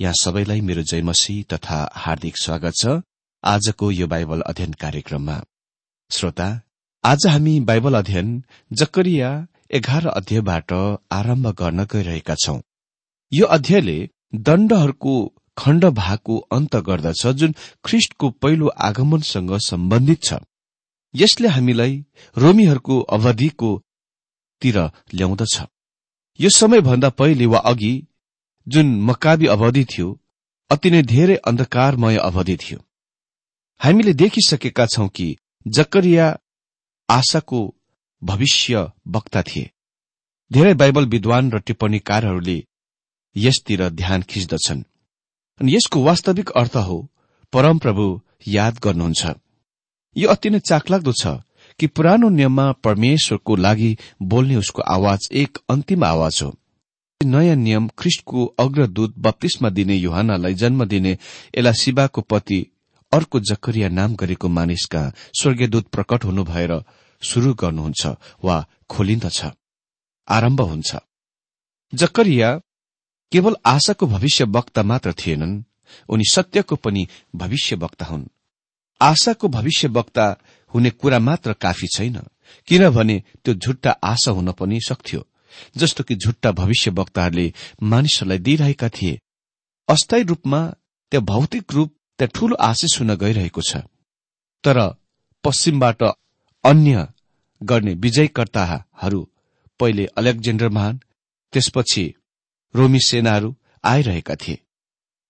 यहाँ सबैलाई मेरो जयमसी तथा हार्दिक स्वागत छ आजको यो बाइबल अध्ययन कार्यक्रममा। श्रोता आज हामी बाइबल अध्ययन जकरिया एघार अध्यायबाट आरम्भ गर्न गइरहेका छौं। यो अध्यायले दण्डहरूको खण्ड भागको अन्त गर्दछ जुन ख्रिष्टको पहिलो आगमनसँग सम्बन्धित छ। यसले हामीलाई रोमीहरूको अवधिको तिर ल्याउँदछ। यो समयभन्दा पहिले वा अघि जुन मकाबी अवधि थियो अति नै धेरै अन्धकारमय अवधि थियो। हामीले देखिसकेका छौं कि जकरिया आशाको भविष्य वक्ता थिए। धेरै बाइबल विद्वान र टिप्पणीकारहरूले यसतिर ध्यान खिच्दछन्। अनि यसको वास्तविक अर्थ हो परमप्रभु याद गर्नुहुन्छ। यो अति नै चाखलाग्दो छ कि पुरानो नियममा परमेश्वरको लागि बोल्ने उसको आवाज एक अन्तिम आवाज हो। नयाँ नियम ख्रिष्टको अग्रदूत बत्तीसमा दिने युहानालाई जन्म दिने एलासिबाको पति अर्को जकरिया नाम गरेको मानिसका स्वर्गीयदूत प्रकट हुनु भएर शुरू गर्नुहुन्छ वा खोलिन्दछ। आरम्भ हुन्छ। जकरिया केवल आशाको भविष्य वक्ता मात्र थिएनन् उनी सत्यको पनि भविष्य वक्ता हुन्। आशाको भविष्य वक्ता हुने कुरा मात्र काफी छैन किनभने त्यो झुट्टा आशा हुन पनि सक्थ्यो। जस्तो कि झुट्टा भविष्य वक्ताहरूले मानिसहरूलाई दिइरहेका थिए। अस्थायी रूपमा त्यो भौतिक रूप त्यहाँ ठूलो आशिष हुन गइरहेको छ। तर पश्चिमबाट अन्य गर्ने विजयकर्ताहरू पहिले अलेक्जेन्डर महान त्यसपछि रोमी सेनाहरू आइरहेका थिए।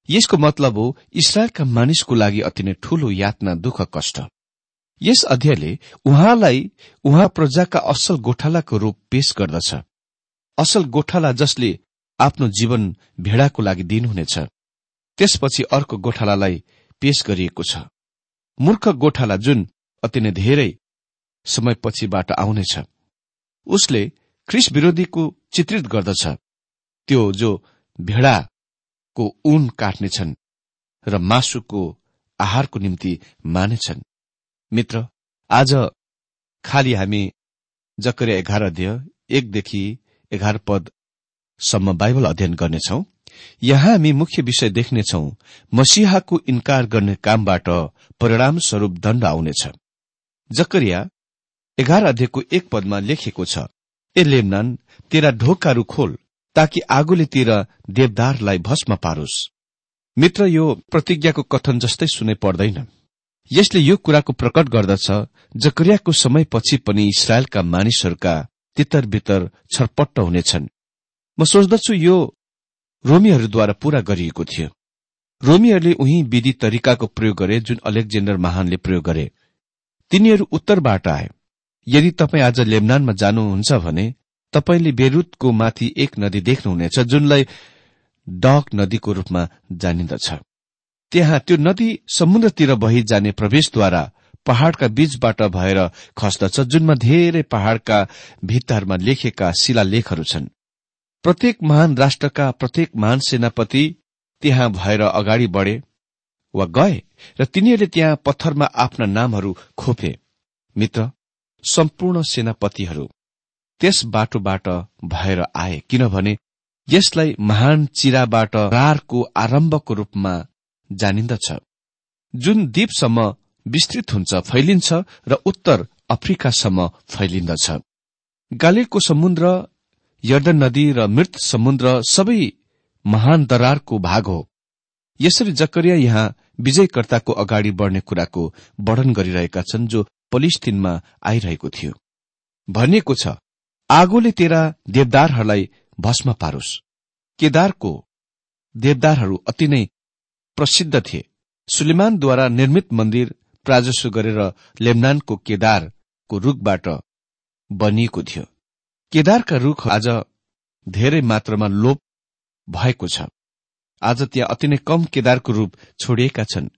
यसको मतलब हो इसरायलका मानिसको लागि अति नै ठूलो यातना दुःख कष्ट। यस अध्यायले उहाँलाई उहाँ प्रजाका असल गोठालाको रूप पेश गर्दछ। असल गोठाला जसले आफ्नो जीवन भेडाको लागि दिनुहुनेछ त्यसपछि अर्को गोठालालाई पेश गरिएको छ। मूर्ख गोठाला जुन अति नै धेरै समयपछिबाट आउनेछ उसले ख्रिस विरोधीको चित्रित गर्दछ। त्यो जो भेडाको ऊन काट्नेछन् र मासुको आहारको निम्ति मानेछन्। मित्र आज खालि हामी जकरिया एघार अध्यय एकदेखि एघार पदसम्म बाइबल अध्ययन गर्नेछौ। यहाँ हामी मुख्य विषय देख्नेछौ मसिहाको इन्कार गर्ने कामबाट परिणाम स्वरूप दण्ड आउनेछ। जकरिया एघार अध्ययको एक पदमा लेखिएको छ ए लेमनान तेरा ढोकाहरू खोल ताकि आगोले तेरा देवदारलाई भस्म पारोस्। मित्र यो प्रतिज्ञाको कथन जस्तै सुनै पर्दैन। यसले यो कुराको प्रकट गर्दछ जकरियाको समयपछि पनि इसरायलका मानिसहरूका तितर बितर छरपट्ट हुनेछन्। म सोच्दछु यो रोमीहरूद्वारा पूरा गरिएको थियो। रोमीहरूले उही विधि तरिकाको प्रयोग गरे जुन अलेक्जेन्डर महानले प्रयोग गरे। तिनीहरू उत्तरबाट आए। यदि तपाईँ आज लेबनानमा जानुहुन्छ भने तपाईँले बेरुतको माथि एक नदी देख्नुहुनेछ जुनलाई डक नदीको रूपमा जानिन्दछ। त्यहाँ त्यो नदी समुद्रतिर बही जाने प्रवेशद्वारा पहाड़का बीचबाट भएर खस्दछ जुनमा धेरै पहाड़का भित्ताहरूमा लेखेका शिलालेखहरू छन्। प्रत्येक महान राष्ट्रका प्रत्येक महान सेनापति त्यहाँ भएर अगाडि बढे वा गए र तिनीहरूले त्यहाँ पत्थरमा आफ्ना नामहरू खोपे। मित्र सम्पूर्ण सेनापतिहरू त्यस बाटोबाट भएर आए किनभने यसलाई महान चिराबाट रारको आरम्भको रूपमा जानिन्दछ। जुन द्वीपसम्म विस्तृत हुन्छ फैलिन्छ र उत्तर अफ्रिकासम्म फैलिन्दछ। गालिलको समुद्र यर्दन नदी र मृत समुद्र सबै महान दरारको भाग हो। यसरी जकरिया यहाँ विजयकर्ताको अगाडि बढ्ने कुराको वर्णन गरिरहेका छन् जो पलिस्तिनमा आइरहेको थियो। भनिएको छ आगोले तेरा देवदारहरूलाई भस्म पारोस्। केदारको देवदारहरू अति नै प्रसिद्ध थिए। सुलेमानद्वारा निर्मित मन्दिर प्राजस्व गरेर लेबनानको केदारको रूखबाट बनिएको थियो। केदारका रूख आज धेरै मात्रामा लोप भएको छ। आज त्यहाँ अति नै कम केदारको रूप छोडिएका छन्।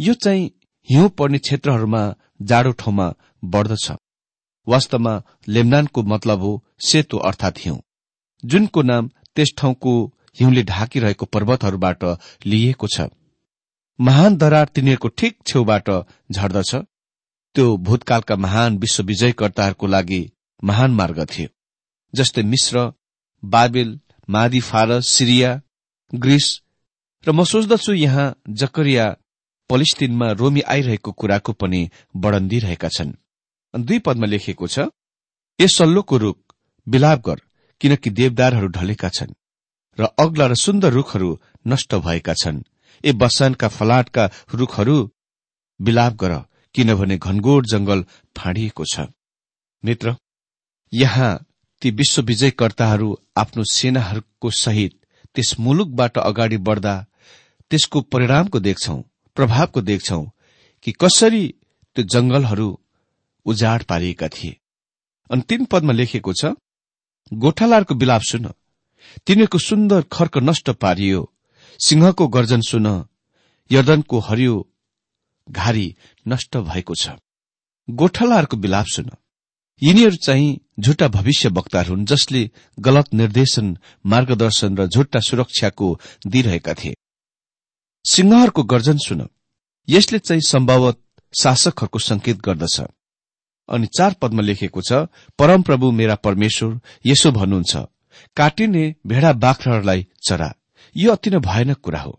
यो चाहिँ हिउँ पर्ने क्षेत्रहरूमा जाडो ठाउँमा बढ्दछ। वास्तवमा लेमनानको मतलब हो सेतो अर्थात हिउँ। जुनको नाम त्यस ठाउँको हिउँले ढाकिरहेको पर्वतहरूबाट लिइएको छ। महान दरार तिनीहरूको ठिक छेउबाट झर्दछ। त्यो भूतकालका महान विश्व विजयकर्ताहरूको लागि महान मार्ग थियो जस्तै मिश्र बाबेल मादी फारस सिरिया ग्रिस र म सोच्दछु यहाँ जकरिया पलिस्तिनमा रोमी आइरहेको कुराको पनि वर्णन दिइरहेका छन्। दुई पदमा लेखिएको छ ए सल्लोको रूख बिलाप गर किनकि देवदारहरू ढलेका छन् र अग्ला र सुन्दर रूखहरू नष्ट भएका छन्। ए बसानका फलाटका रूखहरू बिलाप गर किनभने घनगोड जंगल फाँडिएको छ। मित्र यहाँ ती विश्व विजयकर्ताहरू आफ्नो सेनाहरूको सहित त्यस मुलुकबाट अगाडि बढ्दा त्यसको परिणामको देख्छौ प्रभावको देख्छौ कि कसरी त्यो जंगलहरू उजाड पारिएका थिए। अनि तीन पदमा लेखिएको छ गोठालाहरूको बिलाप सुन। तिनीहरूको सुन्दर खर्क नष्ट पारियो। सिंहको गर्जन सुन यर्दनको हरियो घारी नष्ट भएको छ। गोठालाहरूको बिलाप सुन। यिनीहरू चाहिँ झुटा भविष्य वक्ताहरू हुन् जसले गलत निर्देशन मार्गदर्शन र झुट्टा सुरक्षाको दिइरहेका थिए। सिंहहरूको गर्जन सुन। यसले चाहिँ सम्भवत शासकहरूको संकेत गर्दछ। अनि चार पदमा लेखेको छ परमप्रभु मेरा परमेश्वर यसो भन्नुहुन्छ काटिने भेडा बाख्राहरूलाई चरा। यो अति नै भयानक कुरा हो।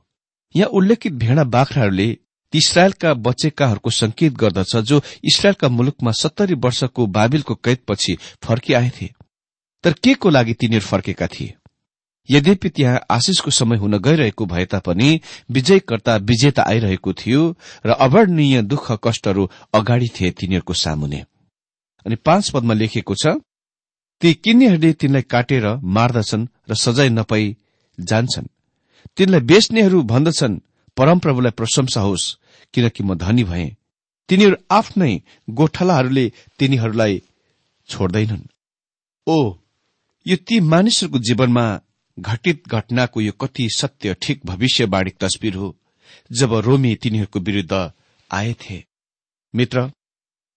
यहाँ उल्लेखित भेडा बाख्राहरूले इसरायलका बचेकाहरूको संकेत गर्दछ जो इसरायलका मुलुकमा सत्तरी वर्षको बाबिलको कैदपछि फर्किआएथे तर के को लागि तिनीहरू फर्केका थिए? यद्यपि त्यहाँ आशिषको समय हुन गइरहेको भए तापनि विजयकर्ता विजेता आइरहेको थियो र अवर्णीय दुःख कष्टहरू अगाडि थिए तिनीहरूको सामुने। अनि पाँच पदमा लेखिएको छ ती किन्नेहरूले तिनलाई काटेर मार्दछन् र सजाय नपाई जान्छन्। तिनलाई बेच्नेहरू भन्दछन् परमप्रभुलाई प्रशंसा होस् किनकि म धनी भए। तिनीहरू आफ्नै गोठलाहरूले तिनीहरूलाई छोड्दैनन्। ओ यो ती मानिसहरूको जीवनमा घटित घटनाको यो कति सत्य ठिक भविष्यवाणी तस्विर हो जब रोमी तिनीहरूको विरूद्ध आएथे मित्र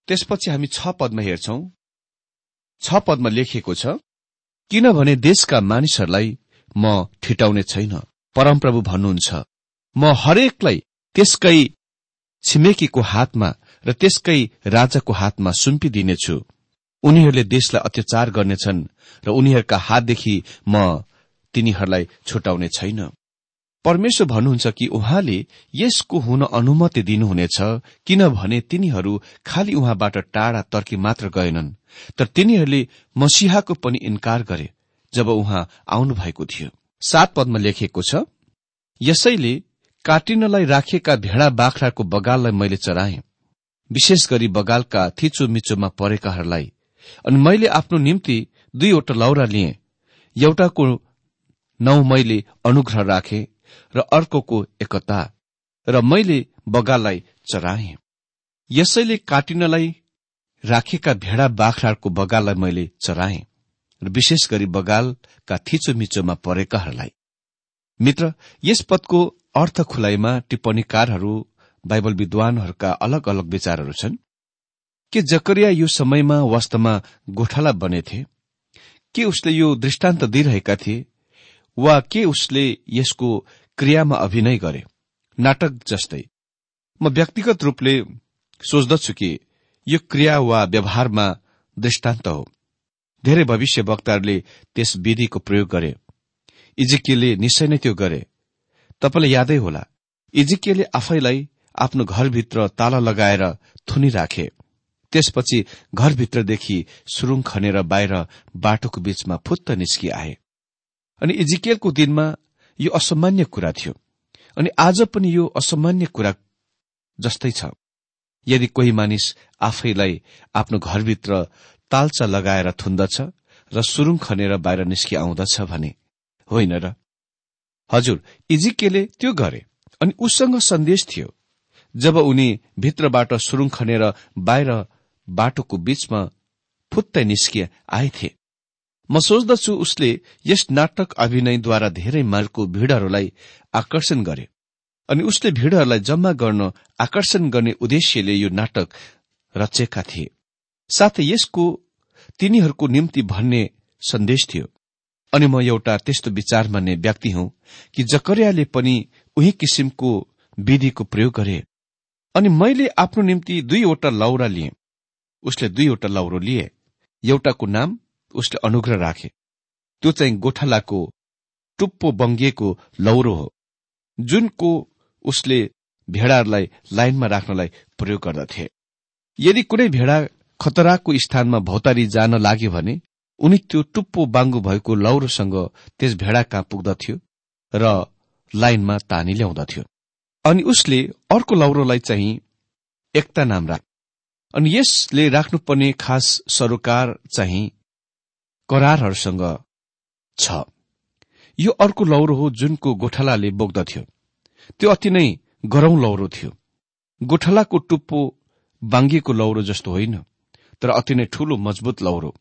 त्यसपछि हामी छ पदमा हेर्छौं। छ पदमा लेखिएको छ किनभने देशका मानिसहरूलाई म ठिटाउने छैन। परमप्रभु भन्नुहुन्छ म हरेकलाई त्यसकै छिमेकीको हातमा र त्यसकै राजाको हातमा सुम्पिदिनेछु। उनीहरूले देशलाई अत्याचार गर्नेछन् र उनीहरूका हातदेखि म तिनीहरूलाई छुटाउने छैन। परमेश्वर भन्नुहुन्छ कि उहाँले यसको हुन अनुमति दिनुहुनेछ किनभने तिनीहरू खालि उहाँबाट टाढा तर्की मात्र गएनन् तर तिनीहरूले मसिहाको पनि इन्कार गरे। जब उहाँ आउनु भएको थियो। सात पदमा लेखिएको छ यसैले काटिनलाई राखिएका भेडा बाख्राको बगाललाई मैले चराएँ विशेष गरी बगालका थिचो मिचोमा परेकाहरूलाई अनि मैले आफ्नो निम्ति दुईवटा लौरा लिएँ। एउटाको नौ मैले अनुग्रह राखे र अर्कोको एकता र मैले बगाललाई चराएँ यसैले काटिनलाई राखेका भेडा बाख्राको बगाललाई मैले चराएँ र विशेष गरी बगालका थिचो मिचोमा परेकाहरूलाई। मित्र यस पदको अर्थ खुलाइमा टिप्पणीकारहरू बाइबल विद्वानहरूका अलग अलग विचारहरू छन्। के जकरिया यो समयमा वास्तवमा गोठाला बनेथे? के उसले यो दृष्टान्त दिइरहेका थिए? वा के उसले यसको क्रियामा अभिनय गरे? नाटक जस्तै। म व्यक्तिगत रूपले सोच्दछु कि यो क्रिया वा व्यवहारमा दृष्टान्त हो। धेरै भविष्य वक्ताहरूले त्यस विधिको प्रयोग गरे। इजिकियले निश्चय नै त्यो गरे। तपाईँलाई यादै होला। इजिकियले आफैलाई आफ्नो घरभित्र ताला लगाएर थुनी राखे त्यसपछि घरभित्रदेखि सुरुङ खनेर बाहिर बाटोको बीचमा फुत्त निस्किआए। अनि इजिकियलको दिनमा यो असामान्य कुरा थियो। अनि आज पनि यो असामान्य कुरा जस्तै छ। यदि कोही मानिस आफैलाई आफ्नो घरभित्र तालचा लगाएर थुन्दछ र सुरुङ खनेर बाहिर निस्कि आउँदछ भने होइन र? हजुर इजिकेले त्यो गरे अनि उसँग सन्देश थियो। जब उनी भित्रबाट सुरुङ खनेर बाहिर बाटोको बीचमा फुत्तै निस्किए आएथे। म सोच्दछु उसले यस नाटक अभिनयद्वारा धेरै मालको भीड़हरूलाई आकर्षण गरे अनि उसले भीड़हरूलाई जम्मा गर्न आकर्षण गर्ने उद्देश्यले यो नाटक रचेका थिए। साथै यसको तिनीहरूको निम्ति भन्ने सन्देश थियो। अनि म एउटा त्यस्तो विचार मान्ने व्यक्ति हुँ कि जकरियाले पनि उही किसिमको विधिको प्रयोग गरे। अनि मैले आफ्नो निम्ति दुईवटा लौरा लिएँ। उसले दुईवटा लौरो लिए। एउटाको नाम उसले अनुग्रह राखे। त्यो चाहिँ गोठालाको टुप्पो बङ्गिएको लौरो हो जुनको उसले भेडाहरूलाई लाइनमा राख्नलाई प्रयोग गर्दथे। यदि कुनै भेडा खतराको स्थानमा भौतारी जान लाग्यो भने उनी त्यो टुप्पो बाङ्गु भएको लौरोसँग त्यस भेडा कहाँ पुग्दथ्यो र लाइनमा तानी ल्याउँदथ्यो। अनि उसले अर्को लौरोलाई चाहिँ एकता नाम राख अनि यसले राख्नुपर्ने खास सरोकार चाहिँ करारहरूसँग छ। यो अर्को लौरो हो जुनको गोठालाले बोक्दथ्यो। त्यो अति नै गरौं लौरो थियो। गोठालाको टुप्पो बाङ्गिएको लौरो जस्तो होइन। तर अति नै ठूलो मजबुत लौरो।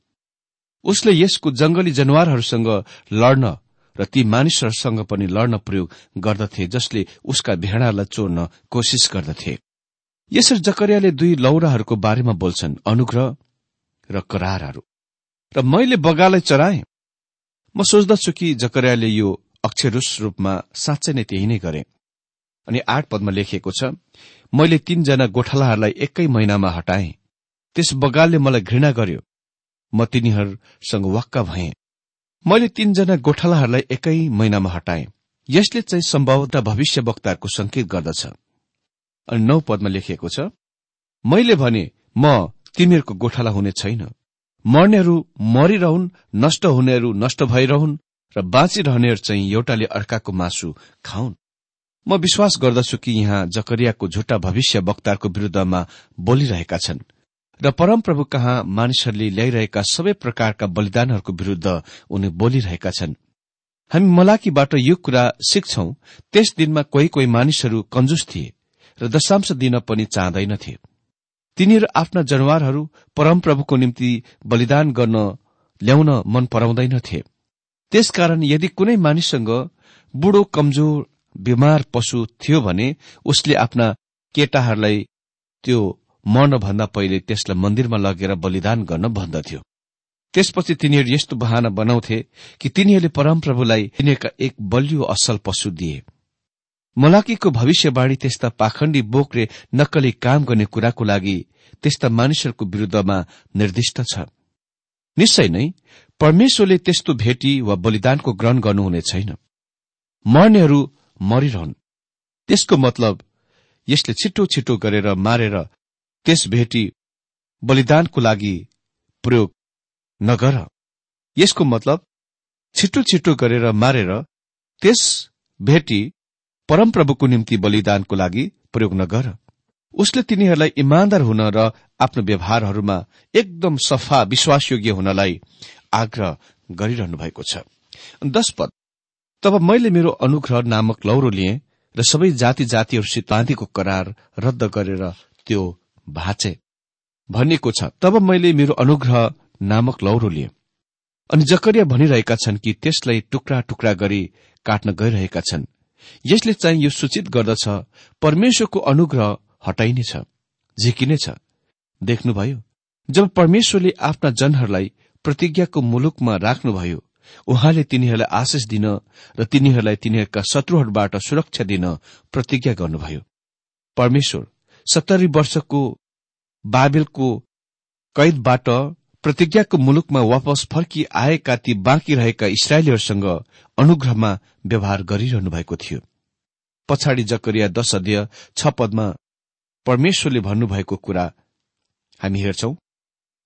उसले यसको जंगली जनावरहरूसँग लड्न र ती मानिसहरूसँग पनि लड्न प्रयोग गर्दथे जसले उसका भेडालाई चोर्न कोसिस गर्दथे। यसरी जकरियाले दुई लौराहरूको बारेमा बोल्छन् अनुग्रह र करारहरू। र मैले बगालाई चराए। म सोच्दछु कि जकरियाले यो अक्षरुष रूपमा साँच्चै नै त्यही नै गरे। अनि आठ पदमा लेखिएको छ मैले तीनजना गोठालाहरूलाई एकै महिनामा हटाएँ। त्यस बगालले मलाई घृणा गर्यो। म तिनीहरूसँग वाक्क भएँ। मैले तीनजना गोठालाहरूलाई एकै महिनामा हटाएँ। यसले चाहिँ सम्भवतः भविष्य वक्ताहरूको संकेत गर्दछ। अनि नौ पदमा लेखिएको छ मैले भने म तिमीहरूको गोठाला हुने छैन। मर्नेहरू मरिरहन् नष्ट हुनेहरू नष्ट भइरहन् र बाँचिरहनेहरू चाहिँ एउटाले अर्काको मासु खाउन् म विश्वास गर्दछु कि यहाँ जकरियाको झुट्टा भविष्य वक्ताहरूको विरूद्धमा बोलिरहेका छन्। र परमप्रभु कहाँ मानिसहरूले ल्याइरहेका सबै प्रकारका बलिदानहरूको विरूद्ध उनी बोलिरहेका छन्। हामी मलाकीबाट यो कुरा सिक्छौ त्यस दिनमा कोही कोही मानिसहरू कन्जुस थिए र दशांश दिन पनि चाहँदैनथे तिनीहरू आफ्ना जनावरहरू परमप्रभुको निम्ति बलिदान गर्न ल्याउन मन पराउँदैनथे त्यसकारण यदि कुनै मानिससँग बुढो कमजोर बिमार पशु थियो भने उसले आफ्ना केटाहरूलाई त्यो मर्नभन्दा पहिले त्यसलाई मन्दिरमा लगेर बलिदान गर्न भन्दथ्यो। त्यसपछि तिनीहरू यस्तो बहाना बनाउँथे कि तिनीहरूले परमप्रभुलाई तिनीहरूका एक बलियो असल पशु दिए। मलाकीको भविष्यवाणी त्यस्ता पाखण्डी बोकले नक्कली काम गर्ने कुराको लागि त्यस्ता मानिसहरूको विरूद्धमा निर्दिष्ट छ। निश्चय नै परमेश्वरले त्यस्तो भेटी वा बलिदानको ग्रहण गर्नुहुने छैन। मर्नेहरू मरिरहन्। त्यसको मतलब यसले छिटो छिटो गरेर मारेर त्यस भेटी बलिदानको लागि प्रयोग नगर। यसको मतलब छिटो छिटो गरेर मारेर त्यस भेटी परमप्रभुको निम्ति बलिदानको लागि प्रयोग नगर। उसले तिनीहरूलाई इमान्दार हुन र आफ्नो व्यवहारहरूमा एकदम सफा विश्वासयोग्य हुनलाई आग्रह गरिरहनु भएको छ। दश पद तब मैले मेरो अनुग्रह नामक लौरो लिएँ र सबै जाति जातिहरूसित बाँधेको करार रद्द गरेर त्यो भाँचे भनिएको छ तब मैले मेरो अनुग्रह नामक लौरो लिएँ। अनि जकरिया भनिरहेका छन् कि त्यसलाई टुक्रा टुक्रा गरी काट्न गइरहेका छन्। यसले चाहिँ यो सूचित गर्दछ परमेश्वरको अनुग्रह हटाइनेछ झिकिनेछ देख्नुभयो जब परमेश्वरले आफ्ना जनहरूलाई प्रतिज्ञाको मुलुकमा राख्नुभयो उहाँले तिनीहरूलाई आशिष दिन र तिनीहरूलाई तिनीहरूका शत्रुहरूबाट सुरक्षा दिन प्रतिज्ञा गर्नुभयो। परमेश्वर सत्तरी वर्षको बाबेलको कैदबाट प्रतिज्ञाको मुलुकमा वापस फर्की आएका ती बाँकी रहेका इसरायलीहरूसँग अनुग्रहमा व्यवहार गरिरहनु भएको थियो। पछाडि जकरिया दश अध्यय छ पदमा परमेश्वरले भन्नुभएको कुरा हामी हेर्छौ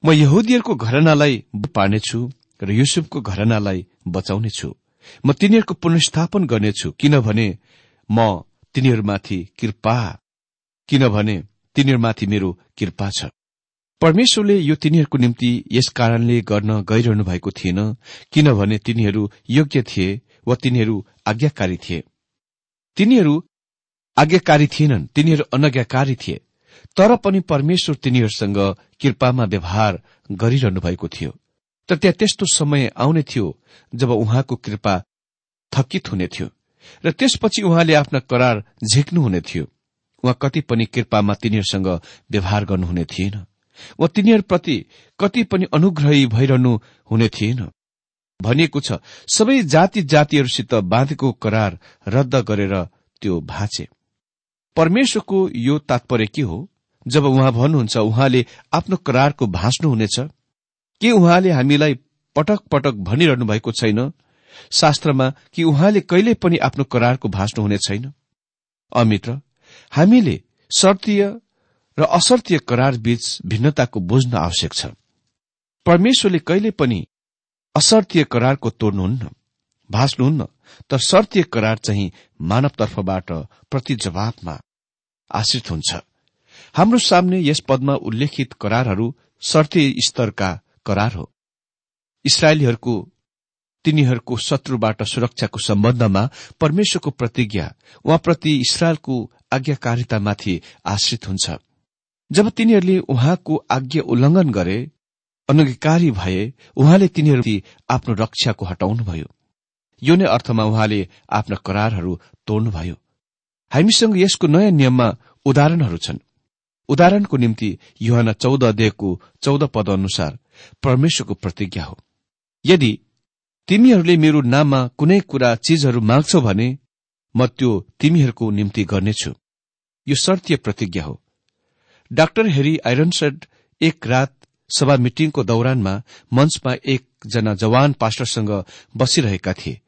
म यहुदीहरूको घरनालाई पार्नेछु र युसुफको घरनालाई बचाउनेछु। म तिनीहरूको पुनस्थापन गर्नेछु किनभने म तिनीहरूमाथि कृपा किनभने तिनीहरूमाथि मेरो कृपा छ। परमेश्वरले यो तिनीहरूको निम्ति यस कारणले गर्न गइरहनु भएको थिएन किनभने तिनीहरू योग्य थिए वा तिनीहरू आज्ञाकारी थिए। तिनीहरू आज्ञाकारी थिएनन् तिनीहरू अनज्ञाकारी थिए। तर पनि परमेश्वर तिनीहरूसँग कृपामा व्यवहार गरिरहनु भएको थियो। तर त्यहाँ त्यस्तो समय आउने थियो जब उहाँको कृपा थकित हुने थियो र त्यसपछि उहाँले आफ्ना करार झिक्नुहुने थियो। उहाँ कति पनि कृपामा तिनीहरूसँग व्यवहार गर्नुहुने थिएन। वा तिनीहरूप्रति कति पनि अनुग्रही भइरहनु हुने थिएन। भनिएको छ सबै जाति जातिहरूसित बाँधेको करार रद्द गरेर त्यो भाँचे। परमेश्वरको यो तात्पर्य के हो? जब उहाँ भन्नुहुन्छ उहाँले आफ्नो करारको भाँच्नुहुनेछ के उहाँले हामीलाई पटक पटक भनिरहनु भएको छैन? शास्त्रमा कि उहाँले कहिले पनि आफ्नो करारको भाँच्नुहुने छैन? अमित्र हामीले शर्तीय र असर्तीय करार बीच भिन्नताको बुझ्न आवश्यक छ। परमेश्वरले कहिले पनि असर्तीय करारको तोड्नुहुन्न भाँच्नुहुन्न तर शर्तीय करार चाहिँ मानवतर्फबाट प्रति जवाबमा आश्रित हुन्छ। हाम्रो सामने यस पदमा उल्लेखित करारहरू शर्तीय स्तरका करार हो। इसरायलीहरूको तिनीहरूको शत्रुबाट सुरक्षाको सम्बन्धमा परमेश्वरको प्रतिज्ञा उहाँप्रति इसरायलको आज्ञाकारितामाथि आश्रित हुन्छ। जब तिनीहरूले उहाँको आज्ञा उल्लंघन गरे अनङ्गीकारी भए उहाँले तिनीहरू आफ्नो रक्षाको हटाउनुभयो। यो नै अर्थमा उहाँले आफ्ना करारहरू तोड्नुभयो हामीसँग यसको नयाँ नियममा उदाहरणहरू छन्। उदाहरणको निम्ति युहान चौध अध्यायको चौध पद अनुसार परमेश्वरको प्रतिज्ञा हो। यदि तिमीहरूले मेरो नाममा कुनै कुरा चीजहरू माग्छौ भने म त्यो तिमीहरूको निम्ति गर्नेछु। यो शर्तीय प्रतिज्ञा हो। डाक्टर हेरी आइरनसेड एक रात सभा मिटिङको दौरानमा मञ्चमा एकजना जवान पास्टरसँग बसिरहेका थिए।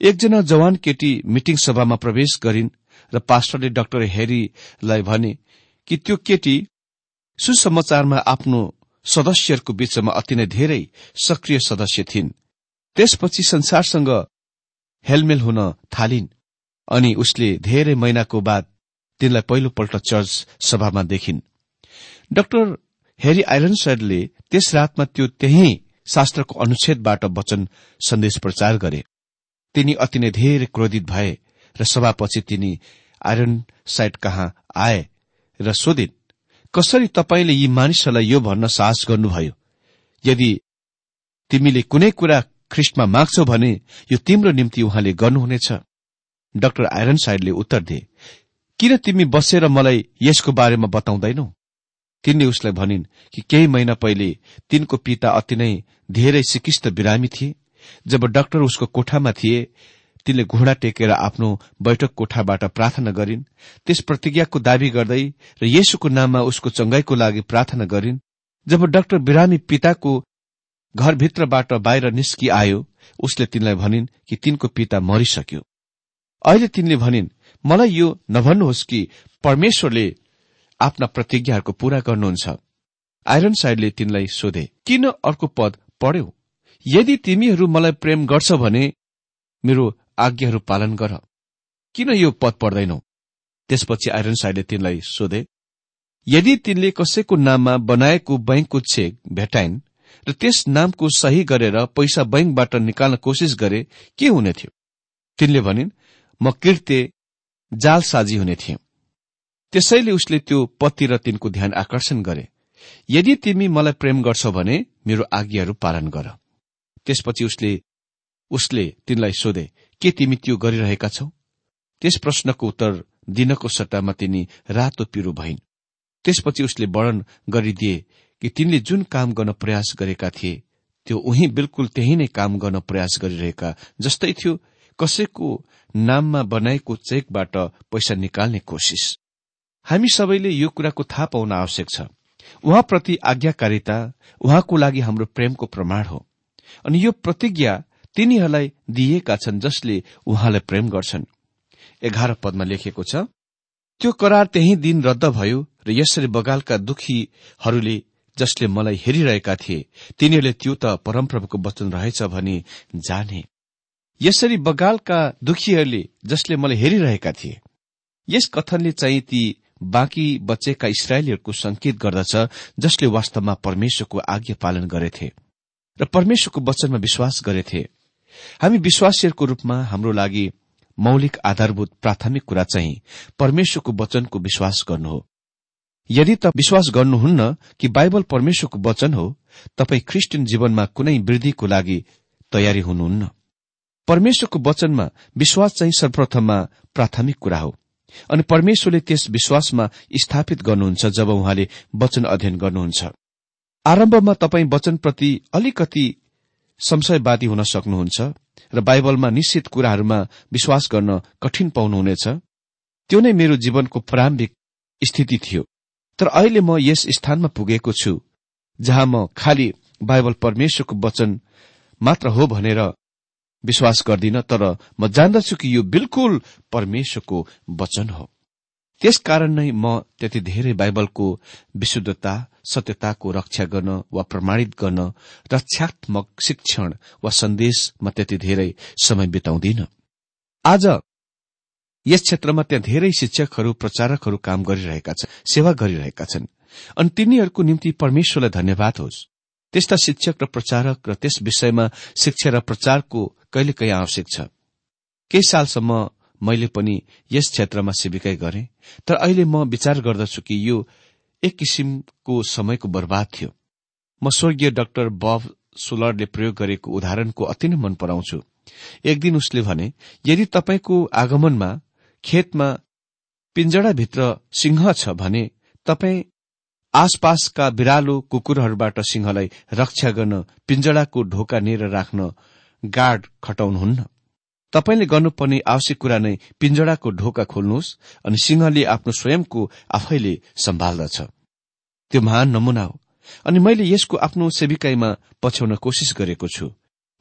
एकजना जवान केटी मिटिङ सभामा प्रवेश गरिन् र पास्टरले डाक्टर हेरीलाई भने कि त्यो केटी सुसमाचारमा आफ्नो सदस्यहरूको बीचमा अति नै धेरै सक्रिय सदस्य थिइन्। त्यसपछि संसारसँग हेलमेल हुन थालिन्। अनि उसले धेरै महिनाको बाद तिनलाई पहिलोपल्ट चर्च सभामा देखिन्। डाक्टर हेरी आइरनसाइडले त्यस रातमा त्यो त्यही शास्त्रको अनुच्छेदबाट वचन सन्देश प्रचार गरे। तिनी अति नै धेरै क्रोधित भए र सभापछि तिनी आइरन साइड कहाँ आए र सोधिन् कसरी तपाईँले यी मानिसहरूलाई यो भन्न साहस गर्नुभयो? यदि तिमीले कुनै कुरा ख्रिस्टमा माग्छौ भने यो तिम्रो निम्ति उहाँले गर्नुहुनेछ। डाक्टर आइरन साइडले उत्तर दिए किन तिमी बसेर मलाई यसको बारेमा बताउँदैनौ? तिनले उसलाई भनिन् कि केही महिना पहिले तिनको पिता अति नै धेरै सिकिस्त बिरामी थिए। जब डाक्टर उसको कोठामा थिए तिनले घुँडा टेकेर आफ्नो बैठक कोठाबाट प्रार्थना गरिन्। त्यस प्रतिज्ञाको दावी गर्दै र येशुको नाममा उसको चंगाईको लागि प्रार्थना गरिन्। जब डाक्टर बिरामी पिताको घरभित्रबाट बाहिर निस्कि आयो उसले तिनलाई भनिन् कि तिनको पिता मरिसक्यो। अहिले तिनले भनिन् मलाई यो नभन्नुहोस् कि परमेश्वरले आफ्ना प्रतिज्ञाहरूको पूरा गर्नुहुन्छ। आइरन साइडले तिनलाई सोधे किन अर्को पद पढ्यौ? यदि तिमीहरू मलाई प्रेम गर्छ भने मेरो आज्ञाहरू पालन गर। किन यो पद पढ्दैनौ? त्यसपछि आइरन साइडले तिनलाई सोधे यदि तिनले कसैको नाममा बनाएको बैंकको चेक भेटाइन् र त्यस नामको सही गरेर पैसा बैंकबाट निकाल्न कोसिस गरे के हुने थियो? तिनले भनिन् म कृत्य जालसाजी हुने थिएँ। त्यसैले उसले त्यो पति र तिनको ध्यान आकर्षण गरे। यदि तिमी मलाई प्रेम गर्छौ भने मेरो आज्ञाहरू पालन गर। त्यसपछि उसले उसले तिनलाई सोधे के तिमी त्यो गरिरहेका छौ? त्यस प्रश्नको उत्तर दिनको सट्टामा तिनी रातो पिरो भइन्। त्यसपछि उसले वर्णन गरिदिए कि तिनले जुन काम गर्न प्रयास गरेका थिए त्यो उही बिल्कुल त्यही नै काम गर्न प्रयास गरिरहेका जस्तै थियो। कसैको नाममा बनाएको चेकबाट पैसा निकाल्ने कोसिस हामी सबैले यो कुराको थाहा पाउन आवश्यक छ। उहाँप्रति आज्ञाकारिता उहाँको लागि हाम्रो प्रेमको प्रमाण हो। अनि यो प्रतिज्ञा तिनीहरूलाई दिइएका छन् जसले उहाँलाई प्रेम गर्छन्। एघार पदमा लेखिएको छ त्यो करार त्यही दिन रद्द भयो र यसरी बगालका दुखीहरूले जसले मलाई हेरिरहेका थिए तिनीहरूले त्यो त परमप्रभुको वचन रहेछ भनी जाने। यसरी बगालका दुखीहरूले जसले मलाई हेरिरहेका थिए। यस कथनले चाहिँ ती बाँकी बचेका इसरायलीहरूको संकेत गर्दछ जसले वास्तवमा परमेश्वरको आज्ञा पालन गरेथे र परमेश्वरको वचनमा विश्वास गरेथे। हामी विश्वासीहरूको रूपमा हाम्रो लागि मौलिक आधारभूत प्राथमिक कुरा चाहिँ परमेश्वरको वचनको विश्वास गर्नु हो। यदि त विश्वास गर्नुहुन्न कि बाइबल परमेश्वरको वचन हो तपाई क्रिस्चियन जीवनमा कुनै वृद्धिको लागि तयारी हुनुहुन्न। परमेश्वरको वचनमा विश्वास चाहिँ सर्वप्रथममा प्राथमिक कुरा हो। अनि परमेश्वरले त्यस विश्वासमा स्थापित गर्नुहुन्छ जब उहाँले वचन अध्ययन गर्नुहुन्छ। आरम्भमा तपाईँ वचनप्रति अलिकति संशयवादी हुन सक्नुहुन्छ र बाइबलमा निश्चित कुराहरूमा विश्वास गर्न कठिन पाउनुहुनेछ। त्यो नै मेरो जीवनको प्रारम्भिक स्थिति थियो। तर अहिले म यस स्थानमा पुगेको छु जहाँ म खालि बाइबल परमेश्वरको वचन मात्र हो भनेर विश्वास गर्दिन तर म जान्दछु कि यो बिल्कुल परमेश्वरको वचन हो। त्यसकारण नै म त्यति धेरै बाइबलको विशुद्धता सत्यताको रक्षा गर्न वा प्रमाणित गर्न रक्षात्मक शिक्षण वा सन्देशमा त्यति धेरै समय बिताउँदिन। आज यस क्षेत्रमा त्यहाँ धेरै शिक्षकहरू प्रचारकहरू काम गरिरहेका छन् सेवा गरिरहेका छन्। अनि तिनीहरूको निम्ति परमेश्वरलाई धन्यवाद होस्। त्यस्ता शिक्षक र प्रचारक र त्यस विषयमा शिक्षा र प्रचारको कहिले कहीँ आवश्यक छ? केही सालसम्म मैले पनि यस क्षेत्रमा सेविकै गरे तर अहिले म विचार गर्दछु कि यो एक किसिमको समयको बर्बाद थियो। म स्वर्गीय डाक्टर बब सुलरले प्रयोग गरेको उदाहरणको अति नै मन पराउँछु। एक दिन उसले भने यदि तपाईँको आगमनमा खेतमा पिंजडाभित्र सिंह छ भने तपाईँ आसपासका बिरालो कुकुरहरूबाट सिंहलाई रक्षा गर्न पिंजडाको ढोका नेर राख्न गार्ड खटाउनुहुन्न। तपाईँले गर्नुपर्ने आवश्यक कुरा नै पिंजडाको ढोका खोल्नुहोस् अनि सिंहले आफ्नो स्वयंको आफैले सम्हाल्दछ त्यो महान नमूना हो। अनि मैले यसको आफ्नो सेविकाईमा पछ्याउन कोसिस गरेको छु।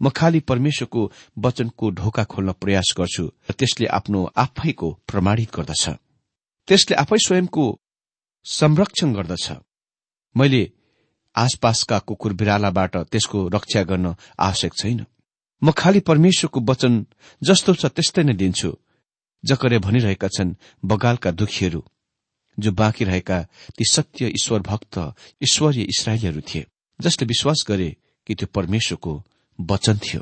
म खालि परमेश्वरको वचनको ढोका खोल्न प्रयास गर्छु र त्यसले आफ्नो आफैको प्रमाणित गर्दछ। त्यसले आफै स्वयंको संरक्षण गर्दछ। मैले आसपासका कुकुर बिरालाबाट त्यसको रक्षा गर्न आवश्यक छैन। म खालि परमेश्वरको वचन जस्तो छ त्यस्तै नै दिन्छु जकरे भनिरहेका छन् बगालका दुखीहरू जो बाँकी रहेका ती सत्य ईश्वर भक्त ईश्वरीय इसरायलीहरू थिए जसले विश्वास गरे कि त्यो परमेश्वरको वचन थियो।